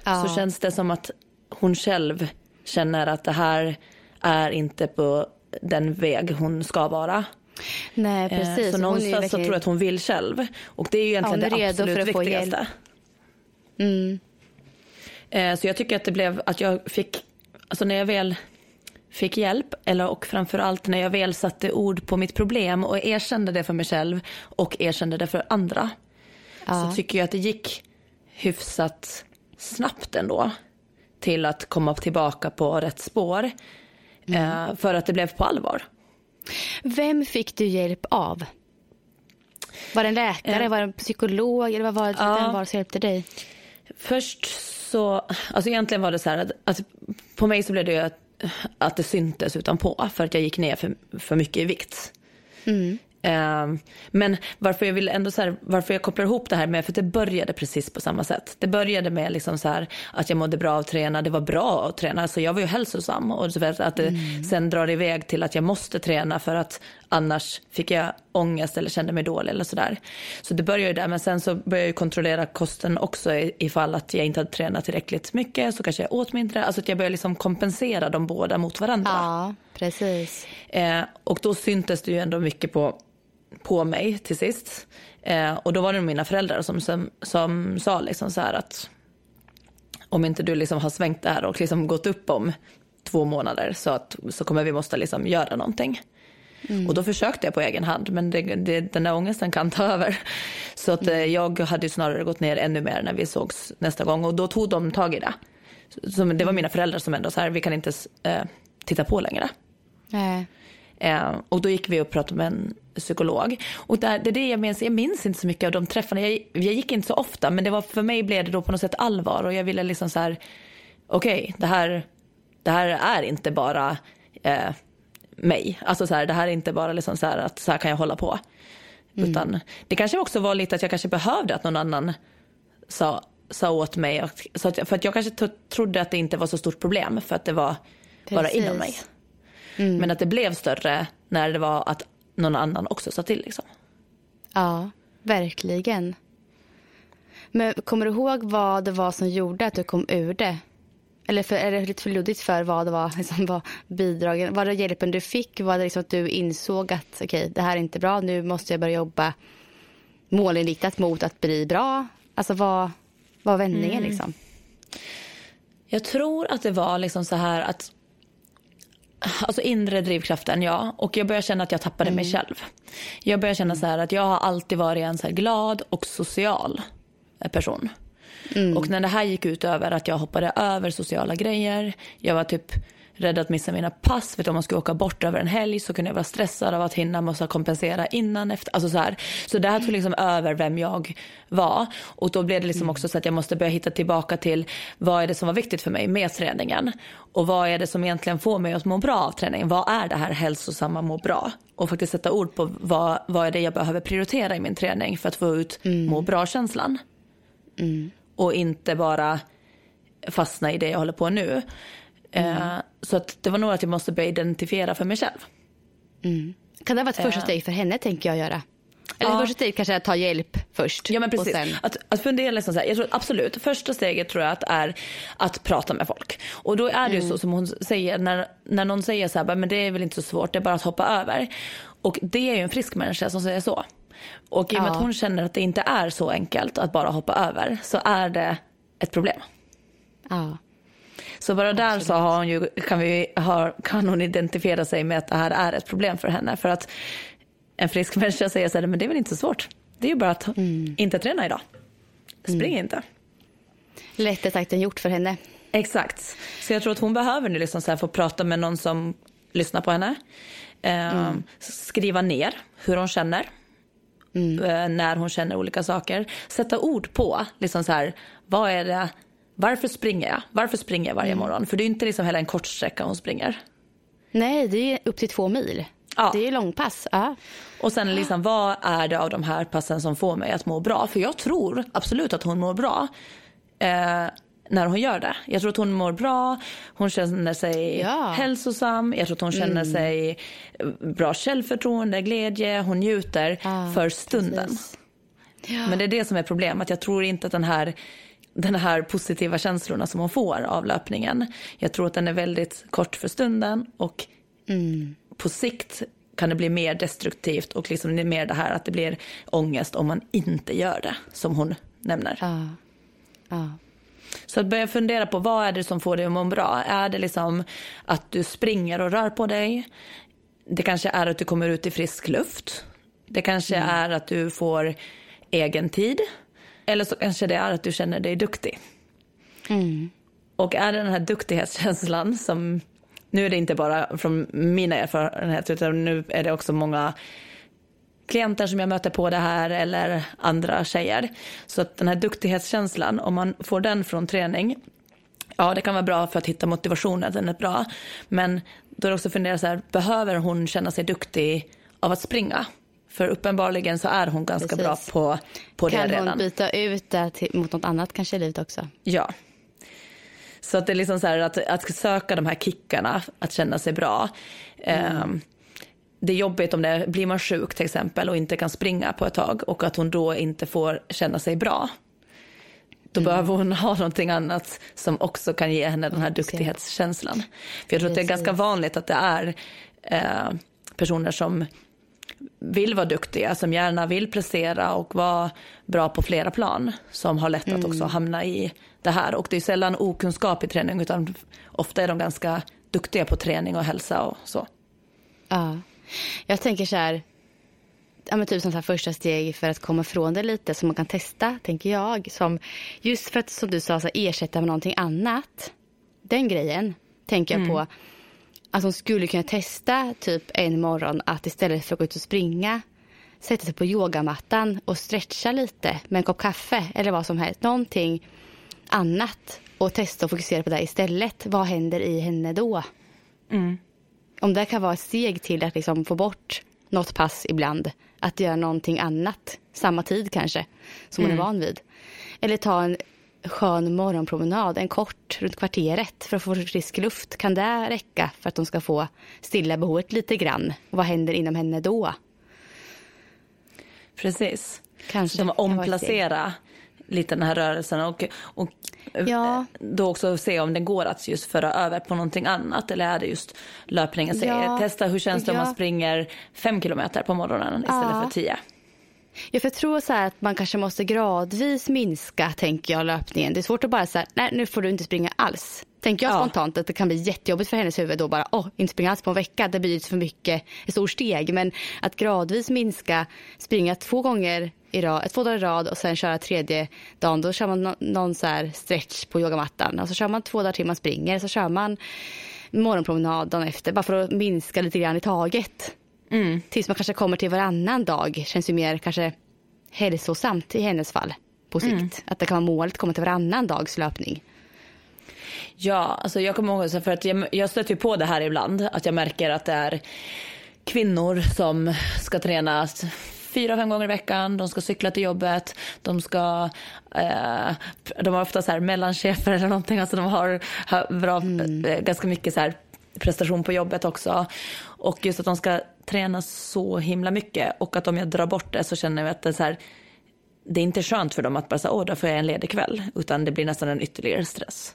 Ja. Så känns det som att hon själv känner att det här är inte på den väg hon ska vara. Nej, eh, precis. Så någonstans verkligen... så tror jag att hon vill själv. Och det är ju egentligen ja, är det absolut viktigaste. Mm. Eh, så jag tycker att det blev att jag fick, alltså när jag väl fick hjälp, eller och framförallt när jag väl satte ord på mitt problem och erkände det för mig själv och erkände det för andra. Ja. Så tycker jag att det gick hyfsat snabbt ändå till att komma tillbaka på rätt spår. Mm. Eh, för att det blev på allvar. Vem fick du hjälp av? Var det en läkare, uh, var det en psykolog eller vad var det, uh, vem var det som hjälpte dig? Först så, alltså egentligen var det så här att, att på mig så blev det att, att det syntes utanpå för att jag gick ner för, för mycket i vikt. Mm. Ehm, men varför jag vill ändå så här, varför jag kopplar ihop det här med, för det började precis på samma sätt. Det började med liksom så här, att jag mådde bra av att träna, det var bra att träna, så jag var ju hälsosam. Och så att det mm. sen drar iväg till att jag måste träna för att annars fick jag ångest eller kände mig dålig eller sådär. Så det började ju där, men sen så började jag kontrollera kosten också ifall att jag inte hade tränat tillräckligt mycket så kanske jag åt mindre. Alltså att jag började liksom kompensera de båda mot varandra. Ja, precis. Eh, och då syntes det ju ändå mycket på på mig till sist. Eh, och då var det mina föräldrar som, som, som sa liksom så här att om inte du liksom har svängt det här och liksom gått upp om två månader så, att, så kommer vi måste liksom göra någonting. Mm. Och då försökte jag på egen hand men det, det, den där ångesten kan ta över. Så att mm. jag hade snarare gått ner ännu mer när vi sågs nästa gång och då tog de tag i det. Så, det var mina föräldrar som ändå så här, vi kan inte eh, titta på längre. Nej. Eh, och då gick vi och pratade med en psykolog. Och där, det är det jag minns, jag minns inte så mycket av de träffarna. Jag, jag gick inte så ofta men det var, för mig blev det då på något sätt allvar och jag ville liksom så här, okej okay, det, här, det här är inte bara eh, mig. Alltså så här, det här är inte bara liksom så här att så här kan jag hålla på. Mm. Utan det kanske också var lite att jag kanske behövde att någon annan sa, sa åt mig. Så att, för att jag kanske trodde att det inte var så stort problem för att det var Precis. bara inom mig. Mm. Men att det blev större när det var att någon annan också sa till. Liksom. Ja, verkligen. Men kommer du ihåg vad det var som gjorde att du kom ur det? Eller för, är det lite för luddigt för vad det var, liksom, var bidragen, var det hjälpen du fick? Var det liksom att du insåg att okay, det här är inte bra, nu måste jag börja jobba målinriktat mot att bli bra? Alltså vad var vändningen mm. liksom? Jag tror att det var liksom så här att Alltså inre drivkraften, ja. Och jag börjar känna att jag tappade mm. mig själv. Jag börjar känna så här att jag har alltid varit en så glad och social person. Mm. Och när det här gick ut över att jag hoppade över sociala grejer. Jag var typ rädd att missa mina pass. Vet du, om man skulle åka bort över en helg så kunde jag vara stressad av att hinna måste kompensera innan. Efter, alltså så, här. så det här tog liksom över vem jag var. Och då blev det liksom också så att jag måste börja hitta tillbaka till vad är det som var viktigt för mig med träningen. Och vad är det som egentligen får mig att må bra av träningen. Vad är det här hälsosamma må bra? Och faktiskt sätta ord på vad, vad är det jag behöver prioritera i min träning för att få ut mm. må bra-känslan. Mm. Och inte bara fastna i det jag håller på nu. Mm. Uh, så att det var nog att jag måste börja identifiera för mig själv. Mm. Kan det vara ett första uh. steg för henne tänker jag göra? Eller ja. första steg kanske är att ta hjälp först. Ja men precis. Sen... Att, att fundera liksom så här, jag tror absolut, första steget tror jag att är att prata med folk. Och då är det ju mm. så som hon säger, när, när någon säger så här, men det är väl inte så svårt, det är bara att hoppa över. Och det är ju en frisk människa som säger så. Och i och med ja. att hon känner att det inte är så enkelt att bara hoppa över så är det ett problem. Ja. Så bara där så har hon ju, kan, vi, har, kan hon identifiera sig med att det här är ett problem för henne. För att en frisk människa säger så här, men det är väl inte så svårt. Det är ju bara att mm. inte träna idag. Spring mm. inte. Lättare sagt än gjort för henne. Exakt. Så jag tror att hon behöver nu liksom så få prata med någon som lyssnar på henne. Eh, mm. Skriva ner hur hon känner. Mm. Eh, när hon känner olika saker. Sätta ord på, liksom så här, vad är det, varför springer jag? Varför springer jag varje mm. morgon? För det är inte liksom heller en kort sträcka hon springer. Nej, det är upp till två mil. Ja. Det är långpass. Ja. Och sen liksom, vad är det av de här passen som får mig att må bra? För jag tror absolut att hon mår bra. Eh, när hon gör det. Jag tror att hon mår bra, hon känner sig ja. hälsosam, jag tror att hon känner mm. sig eh, bra självförtroende, glädje, hon njuter ja, för stunden. Ja. Men det är det som är problemet. Jag tror inte att den här, den här positiva känslorna som hon får av löpningen, jag tror att den är väldigt kort för stunden och mm. på sikt kan det bli mer destruktivt och liksom mer det här att det blir ångest om man inte gör det, som hon nämner. Ja. Ja. Så att börja fundera på vad är det som får dig att må bra? Är det liksom att du springer och rör på dig? Det kanske är att du kommer ut i frisk luft. Det kanske mm. är att du får egen tid. Eller så kanske det är att du känner dig duktig. Mm. Och är det den här duktighetskänslan som, nu är det inte bara från mina erfarenheter utan nu är det också många klienter som jag möter på det här eller andra tjejer. Så att den här duktighetskänslan, om man får den från träning, ja det kan vara bra för att hitta motivationen, den är bra. Men då är det också att fundera så här, behöver hon känna sig duktig av att springa? För uppenbarligen så är hon ganska Precis. bra på, på det redan. Kan hon byta ut det till, mot något annat kanske i livet också? Ja. Så att det är liksom så här att, att söka de här kickarna, att känna sig bra. Mm. Um, det är jobbigt om det blir man sjuk till exempel och inte kan springa på ett tag och att hon då inte får känna sig bra. Då mm. behöver hon ha någonting annat som också kan ge henne den här duktighetskänslan. För jag tror att det är ganska vanligt att det är eh, personer som vill vara duktiga, som gärna vill prestera och vara bra på flera plan, som har lätt att mm. också hamna i det här. Och det är sällan okunskap i träning, utan ofta är de ganska duktiga på träning och hälsa och så. Ja. Jag tänker så här, ja, men typ som så första steg för att komma ifrån det lite som man kan testa, tänker jag. Som, just för att som du sa, så ersätta med någonting annat. Den grejen tänker jag mm. på. Att hon skulle kunna testa typ en morgon att istället för att gå ut och springa sätta sig på yogamattan och stretcha lite med en kopp kaffe eller vad som helst. Någonting annat och testa och fokusera på det istället. Vad händer i henne då? Mm om det kan vara ett steg till att liksom få bort något pass ibland. Att göra någonting annat, samma tid kanske, som mm. hon är mm. van vid. Eller ta en skön morgonpromenad, en kort, runt kvarteret för att få frisk luft. Kan det räcka för att de ska få stilla behovet lite grann? Och vad händer inom henne då? Precis. Kanske. Som omplacera lite den här rörelsen och, och ja. då också se om den går att just föra över på någonting annat eller är det just löpningen? Ja. Testa hur känns det ja. om man springer fem kilometer på morgonen istället för tio? Ja, för jag tror så att man kanske måste gradvis minska, tänker jag, löpningen. Det är svårt att bara säga, nej nu får du inte springa alls. Tänker jag ja. spontant att det kan bli jättejobbigt för hennes huvud då bara, åh, oh, inte springa alls på en vecka, det blir för mycket, ett stort steg. Men att gradvis minska, springa två gånger i rad, två dagar i rad och sen köra tredje dagen. Då kör man någon så stretch på yogamattan. Och så kör man två dagar till man springer. Så kör man morgonpromenad dagen efter. Bara för att minska lite grann i taget. Mm. Tills man kanske kommer till varannan dag. Känns ju mer kanske hälsosamt i hennes fall på sikt. Mm. Att det kan vara målet att komma till varannan dags löpning. Ja, alltså jag kommer ihåg, för att jag, jag stöter på det här ibland, att jag märker att det är kvinnor som ska träna fyra, fem gånger i veckan, de ska cykla till jobbet, de ska, eh, de har ofta så här mellanchefer eller någonting, alltså de har, har bra, eh, ganska mycket så här prestation på jobbet också. Och just att de ska träna så himla mycket och att om jag drar bort det så känner jag att det är så här, det är inte skönt för dem att bara säga, åh, då får jag en ledig kväll, utan det blir nästan en ytterligare stress.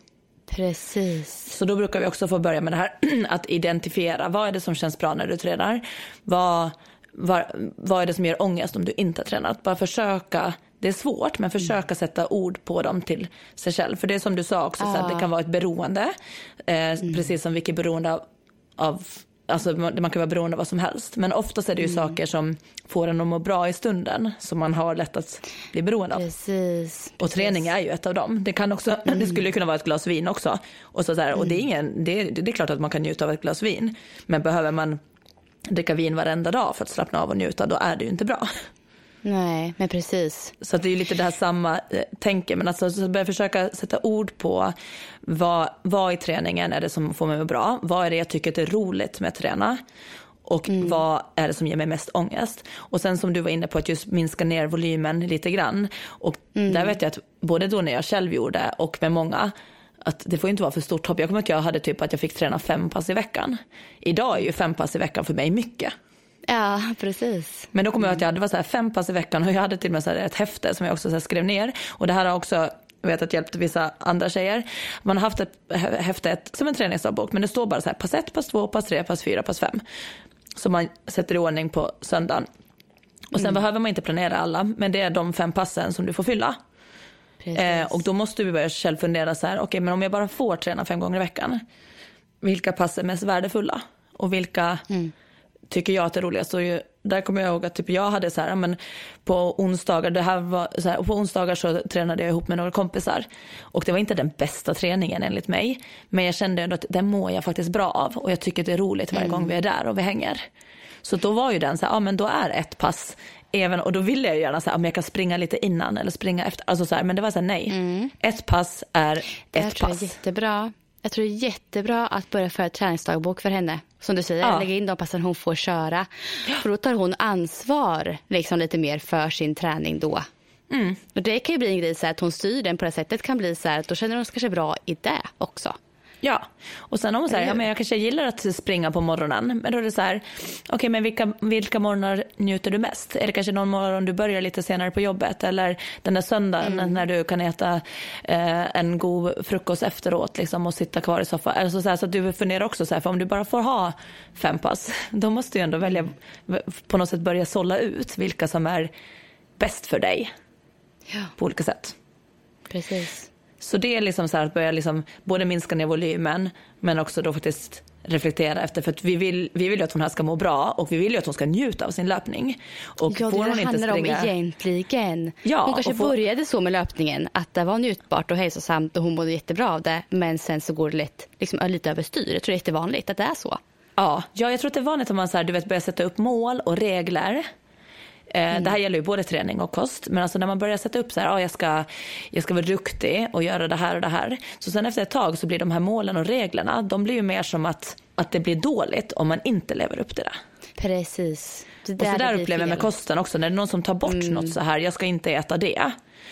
Precis. Så då brukar vi också få börja med det här att identifiera vad är det som känns bra när du tränar. Vad, vad, vad är det som ger ångest om du inte har tränat. Bara försöka, det är svårt men försöka sätta ord på dem till sig själv. För det är som du sa också, så att det kan vara ett beroende. Eh, Precis som vilket beroende av, av Alltså man kan vara beroende av vad som helst. Men oftast är det ju saker som får en att må bra i stunden. Som man har lätt att bli beroende av. Precis. Och träning är ju ett av dem. Det, kan också, det skulle kunna vara ett glas vin också. Och, så, så här, och det, är ingen, det, är, det är klart att man kan njuta av ett glas vin. Men behöver man dricka vin varenda dag för att slappna av och njuta, då är det ju inte bra. Nej, men precis. Så det är lite det här samma eh, tänke. Men alltså så börja försöka sätta ord på vad, vad i träningen är det som får mig att må bra. Vad är det jag tycker är roligt med att träna. Och vad är det som ger mig mest ångest? Och sen som du var inne på att just minska ner volymen lite grann. Och där vet jag att både då när jag själv gjorde och med många att det får inte vara för stort hopp. Jag kommer att jag hade typ att jag fick träna fem pass i veckan. Idag är ju fem pass i veckan för mig mycket. Ja, precis. Men då kommer jag att jag hade var så här fem pass i veckan och jag hade till och med så ett häfte som jag också så skrev ner. Och det här har också jag vet att hjälpt vissa andra tjejer. Man har haft ett häfte som en träningsdagbok men det står bara så här pass ett, pass två, pass tre, pass fyra, pass fem. Som man sätter i ordning på söndagen. Och sen behöver man inte planera alla men det är de fem passen som du får fylla. Eh, och då måste vi börja själv fundera så här, okej men om jag bara får träna fem gånger i veckan. Vilka pass är mest värdefulla? Och vilka tycker jag att det är roligast? Och ju, där kommer jag ihåg att typ jag hade så här, men på onsdagar, det här var så här, på onsdagar så tränade jag ihop med några kompisar. Och det var inte den bästa träningen enligt mig. Men jag kände ändå att den mår jag faktiskt bra av. Och jag tycker att det är roligt varje gång vi är där och vi hänger. Så då var ju den så här, ja men då är ett pass Även, och då ville jag gärna säga om jag kan springa lite innan eller springa efter. Alltså så här, men det var så här, nej. Ett pass är ett tror jag är pass. jättebra. Jag tror det är jättebra att börja föra träningsdagbok för henne. Som du säger, Ja. lägga in de passen hon får köra. För då tar hon ansvar liksom lite mer för sin träning då. Mm. Och det kan ju bli en grej så här, att hon styr den på det sättet kan bli så här att då känner hon sig kanske bra i det också. Ja, och sen om hon säger, ja men jag kanske gillar att springa på morgonen. Men då är det så här, okej men vilka, vilka morgnar njuter du mest? Är det kanske någon morgon du börjar lite senare på jobbet? Eller den där söndagen när du kan äta eh, en god frukost efteråt liksom, och sitta kvar i soffan? Alltså, så, här, så att du funderar också så här, för om du bara får ha fem pass, då måste du ändå välja, på något sätt börja sålla ut vilka som är bäst för dig Ja, på olika sätt. precis. Så det är liksom så att börja liksom både minska ner volymen men också då faktiskt reflektera efter för att vi vill, vi vill ju att hon här ska må bra och vi vill ju att hon ska njuta av sin löpning. Och Ja, får hon det inte handlar springa... om egentligen. Ja, hon kanske och få- började så med löpningen, att det var njutbart och hälsosamt och hon mådde jättebra av det. Men sen så går det lätt liksom, lite överstyr. Jag tror det är jättevanligt att det är så. Ja, ja, jag tror att det är vanligt att man så här, du vet, börjar sätta upp mål och regler. Eh, Det här gäller ju både träning och kost. Men alltså när man börjar sätta upp så här, ah, jag, ska, jag ska vara duktig och göra det här och det här. Så sen efter ett tag så blir de här målen och reglerna, de blir ju mer som att, att det blir dåligt om man inte lever upp till det. Precis. Det Och så det där upplever jag med kosten också. När det är någon som tar bort något så här, jag ska inte äta det.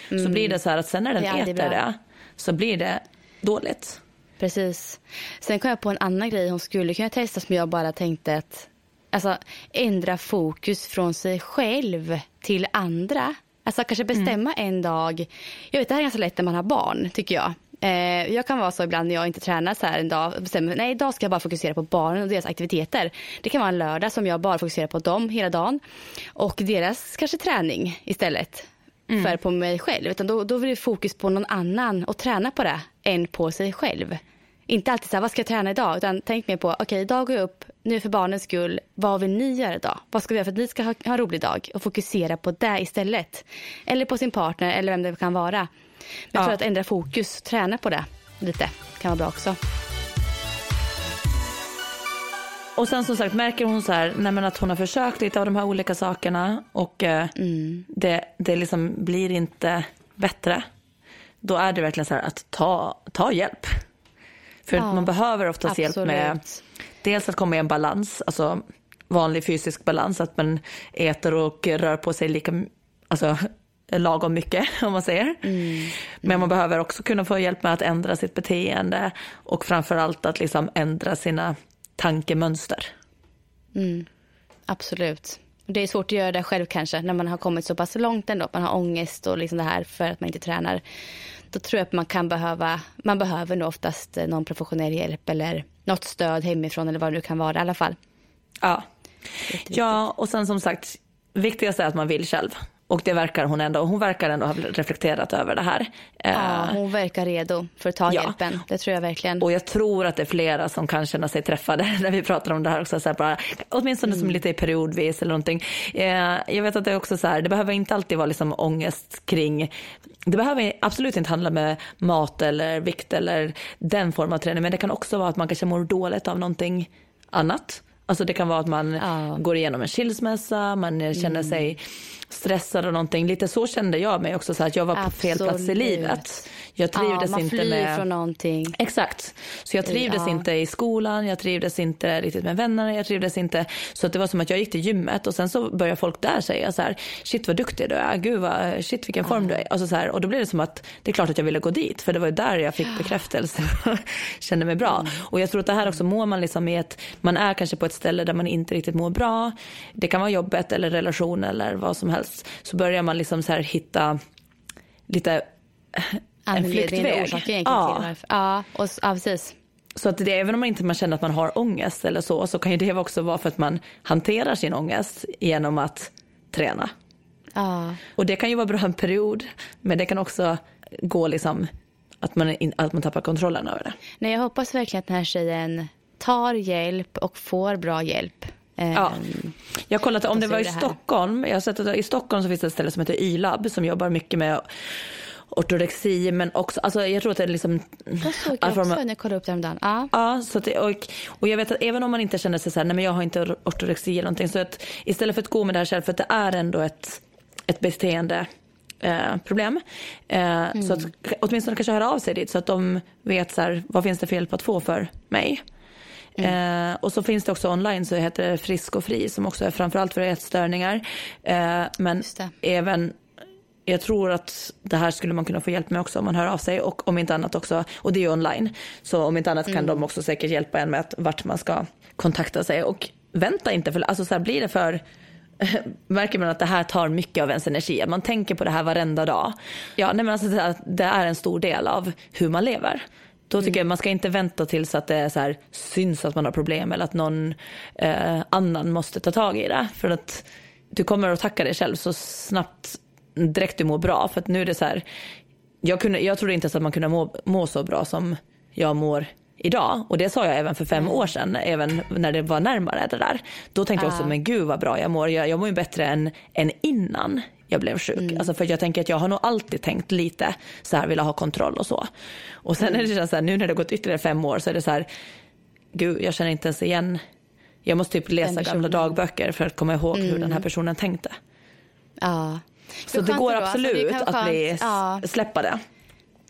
Så blir det så här att sen när den Det aldrig äter bra. det så blir det dåligt. Precis. Sen kom jag på en annan grej hon skulle kunna testa som jag bara tänkte att alltså, ändra fokus från sig själv till andra. Alltså kanske bestämma en dag. Jag vet det här är ganska lätt när man har barn tycker jag. Eh, jag kan vara så ibland när jag inte tränar så här en dag. Bestämmer, nej idag ska jag bara fokusera på barnen och deras aktiviteter. Det kan vara en lördag som jag bara fokuserar på dem hela dagen. Och deras kanske träning istället. För på mig själv. Utan då, då blir det fokus på någon annan och träna på det än på sig själv. Inte alltid så här, vad ska jag träna idag? Utan tänk mer på, okej idag går jag upp, nu för barnens skull, vad vill ni göra idag? Vad ska vi göra för att ni ska ha, ha en rolig dag? Och fokusera på det istället. Eller på sin partner eller vem det kan vara. Men jag Ja. tror att ändra fokus, träna på det lite, kan vara bra också. och sen som sagt märker hon så här, nej men att hon har försökt lite av de här olika sakerna och eh, det, det liksom blir inte bättre. Då är det verkligen så här att ta, ta hjälp. För Ja, man behöver oftast hjälp med absolut. dels att komma i en balans, alltså vanlig fysisk balans, att man äter och rör på sig lika, alltså lagom mycket om man säger. Men man behöver också kunna få hjälp med att ändra sitt beteende och framförallt att liksom ändra sina tankemönster. Absolut. Det är svårt att göra det själv kanske när man har kommit så pass långt ändå. Att man har ångest och liksom det här för att man inte tränar. Då tror jag att man kan behöva, man behöver nog oftast eh, någon professionell hjälp eller något stöd hemifrån eller vad det nu kan vara i alla fall. Ja. ja, och sen som sagt, viktigast är att man vill själv. Och det verkar hon ändå, hon verkar ändå ha reflekterat över det här. Ja, Eh, hon verkar redo för att ta Ja. hjälpen. Det tror jag verkligen. Och jag tror att det är flera som kan känna sig träffade när vi pratar om det här också. Så här bara, åtminstone som lite periodvis eller någonting. Eh, jag vet att det är också så här, det behöver inte alltid vara liksom ångest kring, det behöver absolut inte handla med mat eller vikt eller den formen av träning. Men det kan också vara att man kanske mår dåligt av någonting annat. Alltså det kan vara att man Ja. går igenom en skilsmässa, man känner sig stressad och någonting. Lite så kände jag mig också, så att jag var på fel plats i Absolut. livet. Jag ja, trivdes man inte med... från någonting. Exakt. Så jag trivdes Ja. inte i skolan, jag trivdes inte riktigt med vännerna, jag trivdes inte. Så att det var som att jag gick till gymmet och sen så började folk där säga så här, shit vad duktig du är, gud vad, shit vilken form du är. Alltså så här, och då blev det som att det är klart att jag ville gå dit, för det var ju där jag fick bekräftelse, kände mig bra. Och jag tror att det här också mår man liksom i ett, man är kanske på ett ställe där man inte riktigt mår bra. Det kan vara jobbet eller relation eller vad som helst. Så börjar man liksom så här hitta lite en flyktväg. Ja. till varför. Ja, och, s- ja, precis. Så att det, även om man inte man känner att man har ångest eller så, så kan ju det också vara för att man hanterar sin ångest genom att träna. Ja. Och det kan ju vara bra en period, men det kan också gå liksom att man, in, att man tappar kontrollen över det. Nej, jag hoppas verkligen att den här tjejen tar hjälp och får bra hjälp. Eh, Ja. Jag har kollat om det var i det. Stockholm. Jag har sett att i Stockholm så finns det ett ställe som heter Y-lab som jobbar mycket med ortorexi, men också, alltså jag tror att det är liksom... Jag såg det form också när jag kollade upp det häromdagen. Ja. Ja, så det, och, och jag vet att även om man inte känner sig så här, nej men jag har inte ortorexi eller någonting, så att istället för att gå med det här själv, för att det är ändå ett, ett beteende eh, problem. Eh, Så att åtminstone kanske höra av sig dit så att de vet så här, vad finns det för hjälp att få för mig. Eh, och så finns det också online så heter det Frisk och Fri som också är framförallt för ätstörningar. Eh, men även jag tror att det här skulle man kunna få hjälp med också om man hör av sig och om inte annat också, och det är ju online, så om inte annat kan de också säkert hjälpa en med att, vart man ska kontakta sig och vänta inte för, alltså så här blir det för märker man att det här tar mycket av ens energi, att man tänker på det här varenda dag. Ja, nej men alltså det är en stor del av hur man lever. Då tycker jag man ska inte vänta tills att det är så här, syns att man har problem eller att någon eh, annan måste ta tag i det. För att du kommer att tacka dig själv så snabbt direkt du mår bra. För att nu är det så här, jag, kunde, jag trodde inte ens att man kunde må, må så bra som jag mår idag. Och det sa jag även för fem år sedan, även när det var närmare det där. Då tänkte jag också, men gud vad bra jag mår. Jag, jag mår ju bättre än, än innan jag blev sjuk. Alltså för jag tänker att jag har nog alltid tänkt lite så här, vilja ha kontroll och så. Och sen är det så här, nu när det gått ytterligare fem år så är det så här, gud jag känner inte ens igen. Jag måste typ läsa gamla dagböcker för att komma ihåg hur den här personen tänkte. ja. Så Hur det går? Alltså, det absolut vara att bli, Ja. släppa det.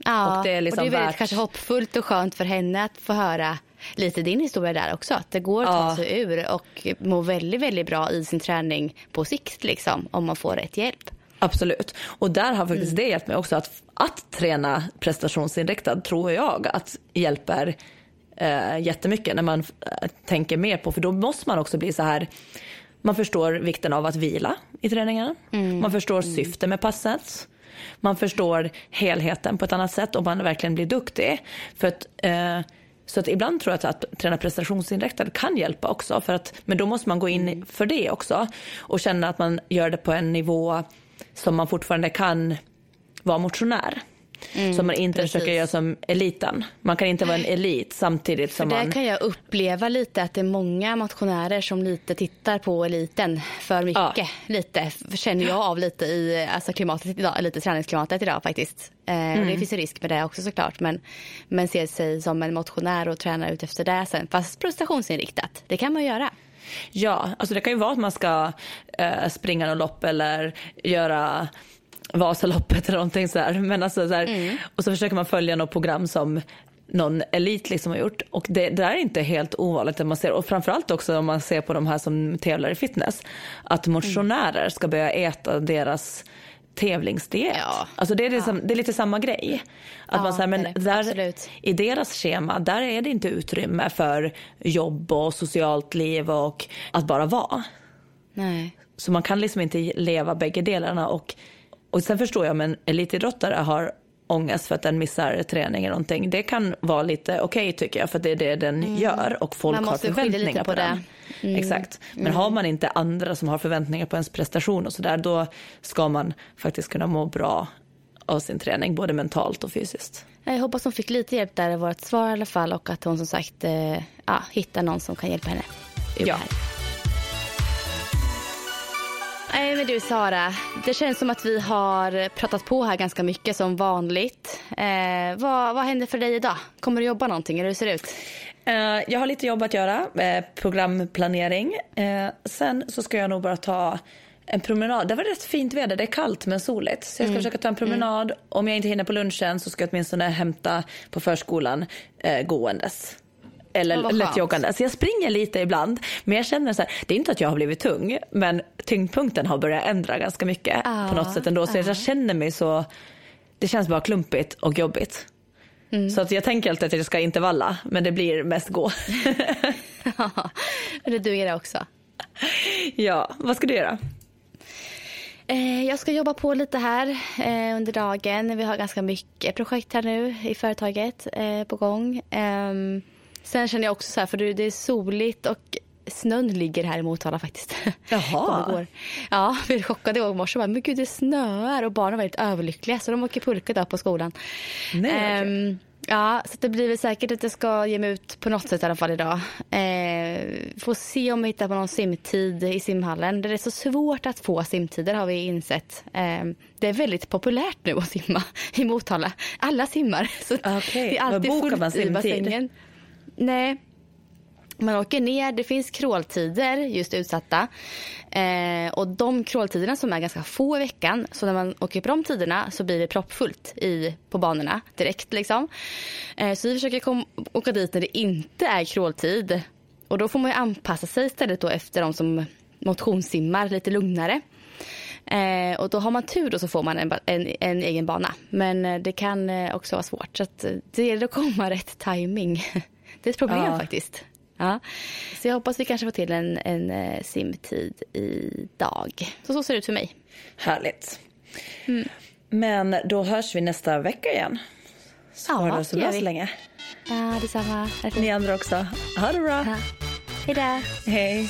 Ja, Och det är liksom och det är väldigt värt- kanske hoppfullt och skönt för henne att få höra lite din historia där också. Att det går att Ja. ta sig ur och må väldigt, väldigt bra i sin träning på sikt liksom, om man får rätt hjälp. Absolut. Och där har faktiskt Mm. det hjälpt mig också att, att träna prestationsinriktad tror jag att hjälper eh, jättemycket när man eh, tänker mer på, för då måste man också bli så här, man förstår vikten av att vila i träningen. Mm. Man förstår syftet med passet. Man förstår helheten på ett annat sätt om man verkligen blir duktig. För att, eh, så att ibland tror jag att, att träna prestationsinriktad kan hjälpa också. För att, men då måste man gå in Mm. för det också och känna att man gör det på en nivå som man fortfarande kan vara motionär. Mm, som man inte precis. försöker göra som eliten. Man kan inte vara en elit samtidigt som för man... Där kan jag uppleva lite att det är många motionärer som lite tittar på eliten för mycket. Ja. Lite, känner jag av lite i alltså klimatet idag, lite träningsklimatet idag faktiskt. Mm. Det finns en risk med det också såklart. Men, men ser sig som en motionär och tränar ut efter det sen. Fast prestationsinriktat, det kan man göra. Ja, alltså det kan ju vara att man ska eh, springa något lopp eller göra Vasaloppet eller någonting så här. Men alltså så här, mm. Och så försöker man följa något program som någon elit liksom har gjort. Och det, det där är inte helt ovanligt. man ser, och framförallt också om man ser på de här som tävlar i fitness. Att motionärer ska börja äta deras tävlingsdiet. Ja. Alltså det, är liksom, ja. det är lite samma grej. Att ja, man säger, men där, I deras schema där är det inte utrymme för jobb och socialt liv och att bara vara. Nej. Så man kan liksom inte leva bägge delarna. Och, och sen förstår jag, men elitidrottare har ångest för att den missar träning eller någonting. Det kan vara lite okej okay, tycker jag för det är det den mm. gör och folk har förväntningar på, på den. Mm. Exakt. Men mm. har man inte andra som har förväntningar på ens prestation och sådär då ska man faktiskt kunna må bra av sin träning både mentalt och fysiskt. Jag hoppas hon fick lite hjälp där i vårt svar i alla fall och att hon som sagt eh, ja, hittar någon som kan hjälpa henne. Ja. Nej men du Sara, det känns som att vi har pratat på här ganska mycket som vanligt. Eh, vad, vad händer för dig idag? Kommer du jobba någonting eller hur ser det ut? Eh, jag har lite jobb att göra, eh, programplanering. Eh, sen så ska jag nog bara ta en promenad. Det var rätt fint väder, det är kallt men soligt. Så jag ska mm. försöka ta en promenad. Mm. Om jag inte hinner på lunchen så ska jag åtminstone hämta på förskolan eh, gåendes eller lättjoggande. Så jag springer lite ibland. Men jag känner så här, det är inte att jag har blivit tung, men tyngdpunkten har börjat ändra ganska mycket ah, på något sätt ändå. Så ah. jag känner mig så, det känns bara klumpigt och jobbigt. Mm. Så att jag tänker alltid att jag ska intervalla, men det blir mest gå. ja, det duger det också. Ja, vad ska du göra? Eh, jag ska jobba på lite här eh, under dagen. Vi har ganska mycket projekt här nu i företaget eh, på gång. Sen känner jag också så här, för det är soligt och snön ligger här i Motala faktiskt. Jaha. ja, vi är chockade i morse. Men gud, det snöar och barnen var väldigt överlyckliga så de åker pulka idag på skolan. Nej, um, Ja, så det blir väl säkert att jag ska ge mig ut på något sätt i alla fall idag. Eh, får se om jag hittar på någon simtid i simhallen. Det är så svårt att få simtider har vi insett. Eh, det är väldigt populärt nu att simma i Motala. Alla simmar. Så okay. det är alltid fullt i bassängen. Nej. Man åker ner, det finns kråltider just utsatta. Eh, och de kråltiderna som är ganska få i veckan, så när man åker på de tiderna så blir det proppfullt i, på banorna direkt. Liksom. Eh, så vi försöker kom, åka dit när det inte är kråltid. Och då får man anpassa sig istället då efter de som motionssimmar lite lugnare. Eh, och då har man tur och så får man en, en, en egen bana. Men eh, det kan eh, också vara svårt. Så att eh, det gäller att komma rätt timing. Det är ett problem ja. faktiskt. Ja. Så jag hoppas vi kanske får till en, en uh, simtid idag. Så så ser det ut för mig. Härligt. Mm. Men då hörs vi nästa vecka igen. Så ja, det så bra så länge. Ja, detsamma. Ni andra också. Ha det bra. Ja. Hej då. Hej.